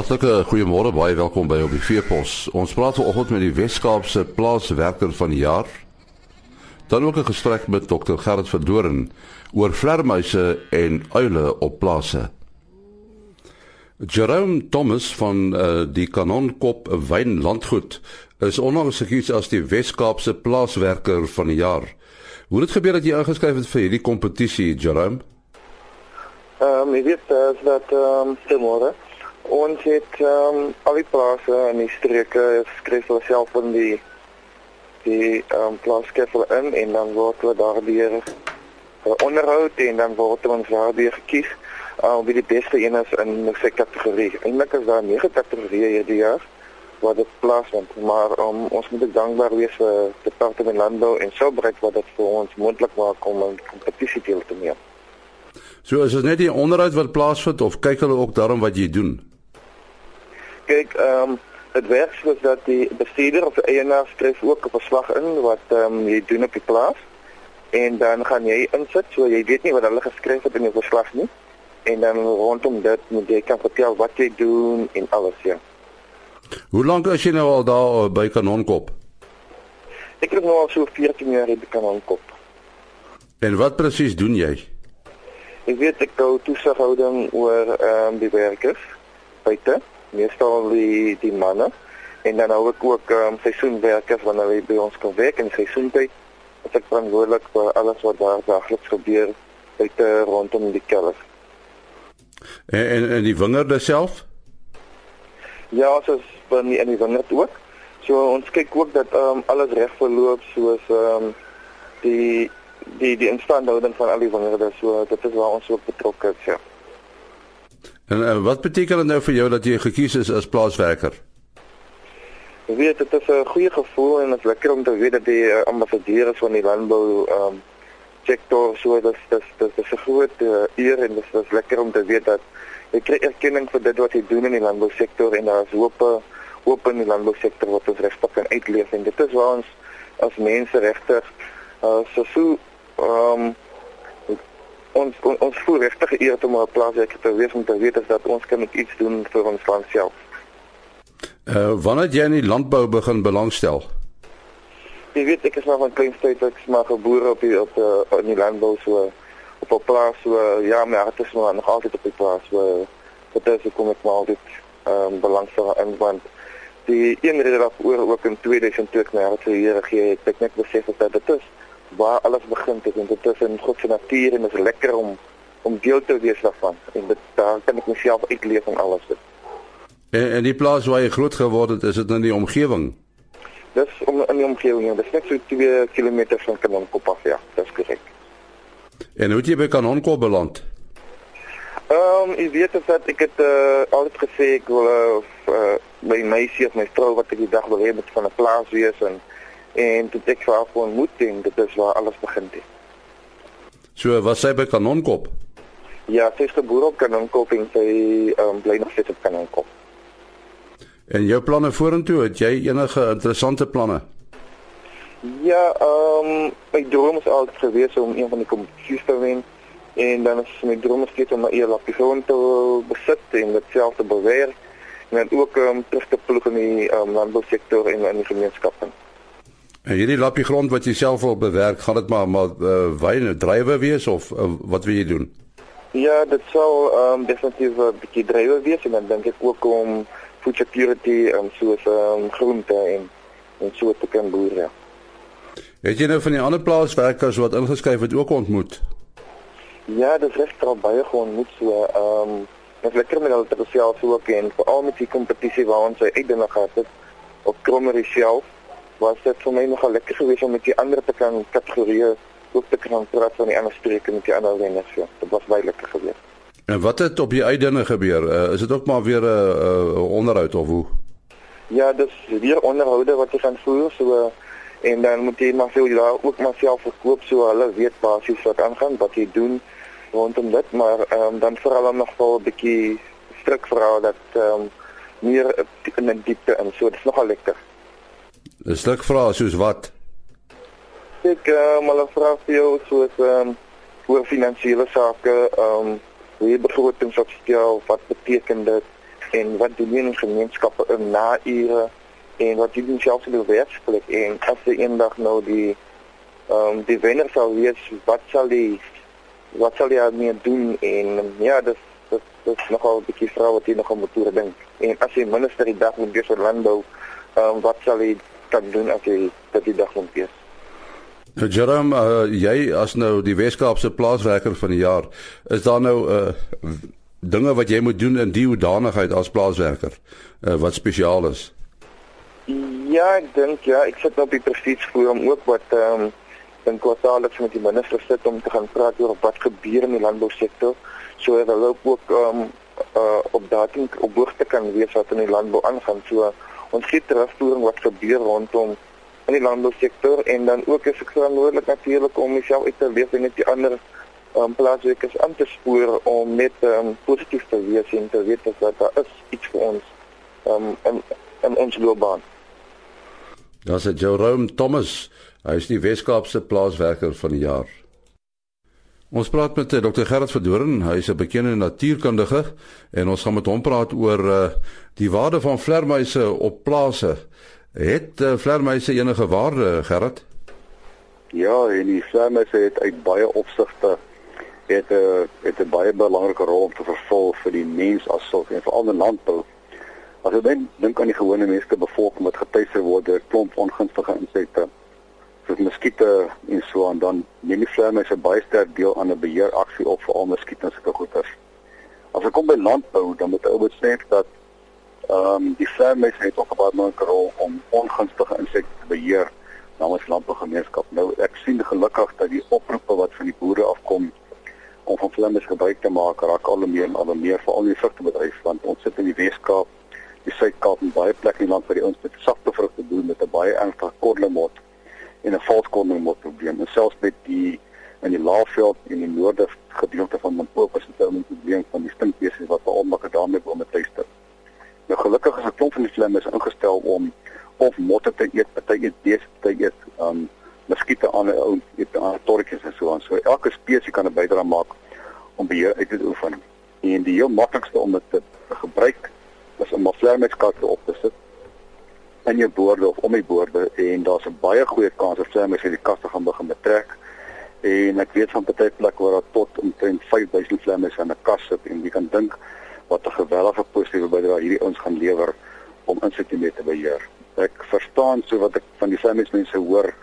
Hartlike goeiemôre, baie welkom by op die Veepos. Ons praat vanoggend met die Wes-Kaapse plaaswerker van die jaar. Dan ook 'n gesprek met Dr. Gerrit Verdoren oor vlermuise en uile op plase. Jerome Thomas van uh, die Kanonkop Wynlandgoed is onlangs gekies as die Wes-Kaapse plaaswerker van die jaar. Hoe het gebeur dat jy ingeskryf het vir hierdie kompetisie, Jerome? Ehm um, ek weet uh, dat ehm um, môre ons het ehm um, al die plase in die streke skryf hulle self in die die ehm um, plaaskeffel in en dan word hulle daardeur uh, onderhou en dan word ons daardeur gekies uh, om wie die beste een is in 'n kategorie. Eintlik is daar nege kategorieë hierdie jaar wat dit plaasvind, maar um, ons moet dankbaar wees vir die departement landbou en so breed wat dit vir ons moontlik maak om 'n kompetisie deel te neem. So is dit net die onderhoud wat plaasvind of kyk hulle ook daarom wat jy doen? Ehm um, dit werk soos dat die bestuurder of die eienaar skryf ook 'n verslag in wat ehm um, jy doen op die plaas en dan gaan jy insit so jy weet nie wat hulle geskryf het in die verslag nie en dan rondom dit moet jy kan vertel wat jy doen en alles ja. Hoe lank is jy nou al daar by Kanonkop? Ek het nou al so 14 jaar by Kanonkop. En wat presies doen jy? Ek weet ek hou toesighouding oor ehm um, die werkers buite, meestal die die manne en dan hou ek ook um, seisoenwerkers wanneer hulle by ons kom werk in seisoentyd. Ek is verantwoordelik vir alles wat daar daagliks gebeur buite rondom die kelder. En, en en die wingerde self? Ja, ons is binne in die wingerd ook. So ons kyk ook dat ehm um, alles reg verloop soos ehm um, die die die instandhouding van al die wingerde so dit is waar ons ook betrokke is ja. En uh, wat beteken dit nou vir jou dat jy gekies is as plaaswerker? Ek weet dit is 'n goeie gevoel en dit is lekker om te weet dat die uh, ambassadeurs van die landbou ehm um, sektor so dat dit dit is 'n groot uh, eer en dit is lekker om te weet dat jy kry erkenning vir dit wat jy doen in die landbousektor en daar is hoop hoop in die landbousektor wat ons regtig kan uitleef en dit is waar ons as mense regtig uh, so so ehm um, ons ons, ons voel regtig eer om op 'n plaas ek te wees om te weet dat ons kan iets doen vir ons land self. Uh wanneer jy in die landbou begin belangstel? Jy weet ek is maar van klein tyd ek maar gebore op die op uh, in die landbou so op 'n plaas so ja my hart is maar nog altyd op die plaas so dit is kom ek maar altyd ehm um, belangstel in want die een rede daarvoor ook in 2002 my hart vir Here gee ek net besef dat dit is waar alles begin het en dit is in God se natuur en dit is lekker om om deel te wees daarvan en dit daar kan ek myself uitleef en alles dit. En en die plaas waar jy groot geword het, is dit in die omgewing? Dis om in die omgewing, ja. dis net so 2 km van Kanonkop af, ja, dis korrek. En hoe het jy by Kanonkop beland? Ehm, um, ek weet dat ek het uh, altyd gesê ek wil uh, my meisie of my vrou wat ek die dag wil hê van 'n plaas wees en en dit ek vir haar ontmoet en dit is waar alles begin het. So was sy by Kanonkop? Ja, sy is gebore op Kanonkop en sy um, bly nog steeds op Kanonkop. En jou planne vorentoe, het jy enige interessante planne? Ja, ehm um, my droom is altyd gewees om een van die kompetisies te wen en dan is my droom steeds om 'n die grond te besit en dit self te beweeg en dan ook um, terug te ploeg in die um, landbousektor en in die gemeenskappe. En hierdie lappie grond wat jy self wil bewerk, gaan dit maar maar uh, wyne drywe wees of uh, wat wil jy doen? Ja, dit sal ehm um, definitief 'n bietjie drywe wees en dan dink ek ook om food security en um, soos ehm um, groente en en so te kan boer. Ja. Het jy nou van die ander plaaswerkers wat ingeskryf het ook ontmoet? Ja, dit is al baie geontmoet so ehm um, ek lekker met hulle te gesels ook en veral met die kompetisie waar ons uitdaging gehad het op Krommerie self was dit vir my nogal lekker geweest om met die ander te kan kategorieë ook te kan praat van die ander spreuke met die ander wenners. Ja. Dit was baie lekker geweest. En wat het op die uitdinge gebeur? Uh, is dit ook maar weer 'n uh, uh, onderhoud of hoe? Ja, dis weer onderhoude wat jy gaan voer so uh, en dan moet jy maar veel daar ook maar self verkoop so hulle weet basies wat aangaan, wat jy doen rondom dit, maar um, dan veral om nog wel 'n bietjie stryk verhaal dat um, meer in die diepte en so dis nogal lekker. 'n Stuk vrae soos wat? Ek maar 'n vraag vir jou soos ehm um, oor finansiële sake, ehm um, hoe begrotings opstel, wat beteken dit en wat doen die gemeenskappe in na ure en wat doen selfs die werksplek en as jy eendag nou die ehm um, die wenner sal wees wat sal die wat sal jy mee doen en ja dis dit is nogal 'n bietjie vra wat jy nog moet toer dink en as jy minister die dag moet wees vir landbou ehm um, wat sal jy kan doen as jy dit die dag moet wees Nou Jerome, uh, jy as nou die Weskaapse plaaswerker van die jaar, is daar nou uh dinge wat jy moet doen in die hoedanigheid as plaaswerker uh, wat spesiaal is? Ja, ek dink ja, ek sit op die presiesforum ook wat ehm um, dan kwartaalliks met die minister sit om te gaan praat oor wat gebeur in die landbousektor. So hulle loop ook ehm um, uh op daardie op hoogte kan wees wat in die landbou aangaan. So ons gee terugvoering wat gebeur rondom in die landbousektor en dan ook is ek verantwoordelik natuurlik om myself uit te leef en net die ander um, plaaswerkers aan te spoor om net um, positief te wees en te weet dat daar is iets vir ons um, in, in ons loopbaan. Das is Jerome Thomas. Hy is die Weskaapse plaaswerker van die jaar. Ons praat met eh, Dr. Gerard Verdoren, hy is 'n bekende natuurkundige en ons gaan met hom praat oor uh, die waarde van vlermuise op plase. Het uh, vlermuise enige waarde, Gerard? Ja, en die vlermuise het uit baie opsigte het 'n uh, het 'n baie belangrike rol te vervul vir die mens as sulk en veral in landbou. As jy dink dink aan die gewone menslike bevolking wat getuister word deur klomp ongunstige insekte soos muskiete en so aan dan neem die vlermuise baie sterk deel aan 'n beheeraksie op vir al muskiete en sulke goeters. As ek kom by landbou, dan moet ou besef dat ehm um, die vlermuise het ook 'n baie belangrike rol om ongunstige insekte te beheer namens landbougemeenskap. Nou ek sien gelukkig dat die oproepe wat van die boere afkom om van vlinders gebruik te maak raak al meer en al meer veral in die vrugtebedryf want ons sit in die Weskaap, die Suid-Kaap en baie plekke in die land waar die ons met sagte vrugte doen met 'n baie ernstige korlemot en 'n valskorlemot probleem. En selfs met die in die Laagveld en die noorde gedeelte van Limpopo is dit 'n probleem van die stinkbesies wat veral maak daarmee bome tuister. Nou gelukkig is 'n klomp van die vlinders ingestel om of motte te eet, party eet beeste te eet, um muskiete aan 'n ou eet aan torretjies en so aan. So elke spesies kan 'n bydrae maak om beheer uit te oefen. En die heel maklikste om dit te gebruik is om 'n vlermuiskaart op te sit in jou boorde of om die boorde en daar's 'n baie goeie kans dat vlermuise die kaste gaan begin betrek. En ek weet van baie plekke waar daar tot omtrent 5000 vlermuise in 'n kas sit en jy kan dink wat 'n geweldige positiewe bydrae hierdie ons gaan lewer om insekte mee te beheer. Ek verstaan so wat ek van die vlermuismense hoor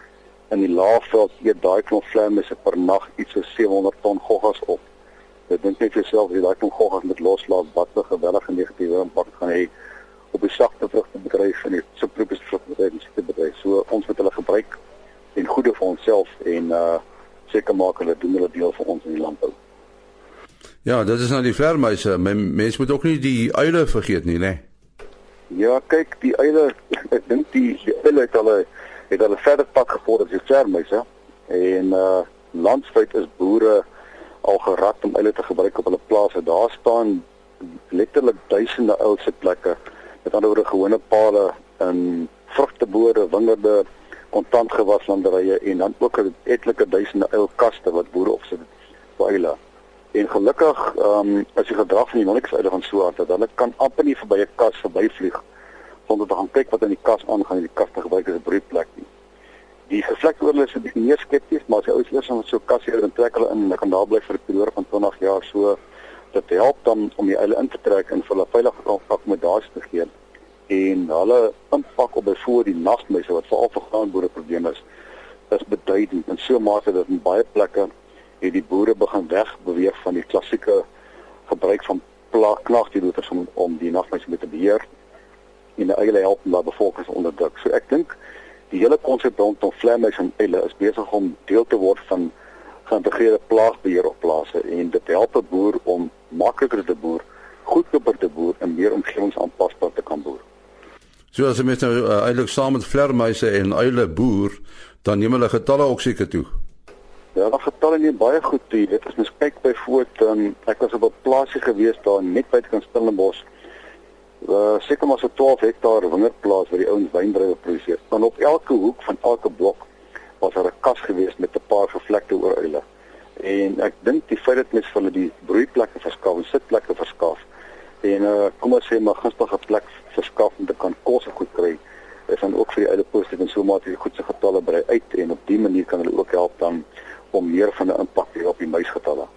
in die laagveld eet daai klomp vlermuise per nag iets so 700 ton goggas op. Ek dink net jouself jy daai klomp goggas met loslaat wat 'n geweldige negatiewe impak gaan hê op die sagte vrugtebedryf en die subtropiese vrugtebedryf en die bedryf. So ons moet hulle gebruik en goeie vir onsself en uh seker maak hulle doen hulle deel vir ons in die landbou. Ja, dit is nou die vlermuise. Mense moet ook nie die uile vergeet nie, né? Ja, kyk, die uile, ek dink die die uile het hulle het hulle verder pad gevolg as die vlermuise en uh landwyd is boere al gerad om eile te gebruik op hulle plase. Daar staan letterlik duisende ouse plekke met ander woorde gewone pale in vrugteboorde, wingerde, kontantgewaslanderye en dan ook etlike duisende uilkaste wat boere opsit vir eile. En gelukkig ehm um, as die gedrag van die monniksuile van so hard dat hulle kan amper nie verby 'n kas verbyvlieg sonder te gaan kyk wat in die kas aangaan en die kas te gebruik as 'n broedplek nie. Die gevlekte is 'n bietjie meer skepties, maar as jy ouers eers aan so 'n kas hier en trek hulle in en hulle kan daar bly vir 'n periode van 20 jaar so dit help dan om die eile in te trek en vir hulle akkommodasie te gee hulle impak op byvoorbeeld die nagmeise wat veral vir graanboere probleme is is beduidend en so mate dat in baie plekke het die boere begin weg beweeg van die klassieke gebruik van plaagknagtiedoeters om om die nagmeise te beheer en eile help om daai bevolking onderdruk. So ek dink die hele konsep rondom vlemmuis en eile is besig om deel te word van geïntegreerde plaagbeheer op plase en dit help 'n boer om makliker te boer, goedkoper te boer en meer omgewingsaanpasbaar te kan boer. So as jy met nou uh, eintlik saam met vlermuise en uile boer, dan neem hulle getalle ook seker toe. Ja, die getalle neem baie goed toe. Dit is mens kyk byvoorbeeld, um, ek was op 'n plaasie gewees daar net buite kan Stellenbosch uh seker maar so 12 hektaar wingerdplaas waar die ouens wyndruiwe produseer. Dan op elke hoek van elke blok was daar 'n kas gewees met 'n paar gevlekte ooruile. En ek dink die feit dat mense vir hulle die broeiplekke verskaf en sitplekke verskaf en uh, kom ons sê maar gunstige plek verskaf om te kan kos goed kry is dan ook vir die positief en so maak jy goed se getalle brei uit en op die manier kan hulle ook help dan om meer van 'n impak te hê op die muisgetalle.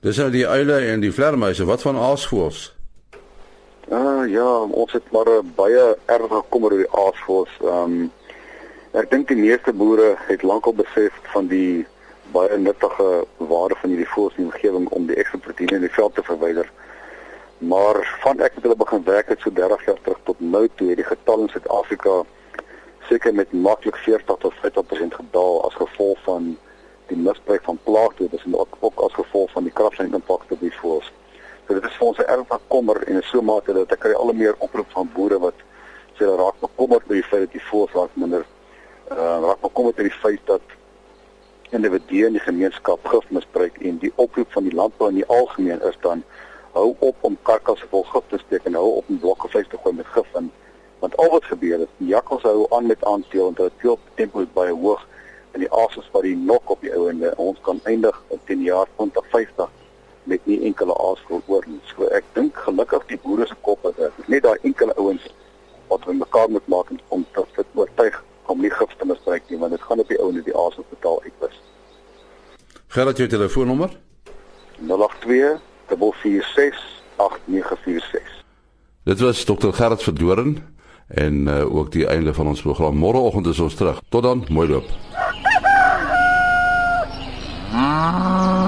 Dis nou die uile en die vlermuise, wat van aasvoëls? Ah ja, ons het maar baie erg gekom oor die aasvoëls. Ehm um, ek dink die meeste boere het lankal besef van die baie nuttige waarde van hierdie voëls in die omgewing om die ekstra proteïene in die veld te verwyder. Maar van ek het hulle begin werk het so 30 jaar terug tot nou toe het die getal in Suid-Afrika seker met maklik 40 tot 50% gedaal as gevolg van die misbruik van plaagdoders en ook, ook as gevolg van die kragslyn impak op die voëls. So dit is vir ons 'n erg kommer en in so mate dat ek kry al meer oproep van boere wat sê hulle raak bekommerd oor die feit dat die voëls raak minder uh, raak bekommerd oor die feit dat individue in die gemeenskap gif misbruik en die oproep van die landbou in die algemeen is dan hou op om karkasse vol gif te steek en hou op om blokke vleis te gooi met gif in. Want al wat gebeur is die jakkals hou aan met aanteel en dit teel tempo is baie hoog en die ases wat die nok op die ouende ons kan eindig in 10 jaar 2050 met nie enkele aas oor nie. So ek dink gelukkig die boere se kop is net daai enkele ouens wat hulle mekaar moet maak om te fit oortuig om nie gif te misbruik nie want dit gaan op die ouende die aas op betaal uitwis. Gerard jou telefoonnommer? 082 08468946. Dit was Dr. Gerard Verdoren en uh, ook die einde van ons program. Môreoggend is ons terug. Tot dan, mooi loop. Ah.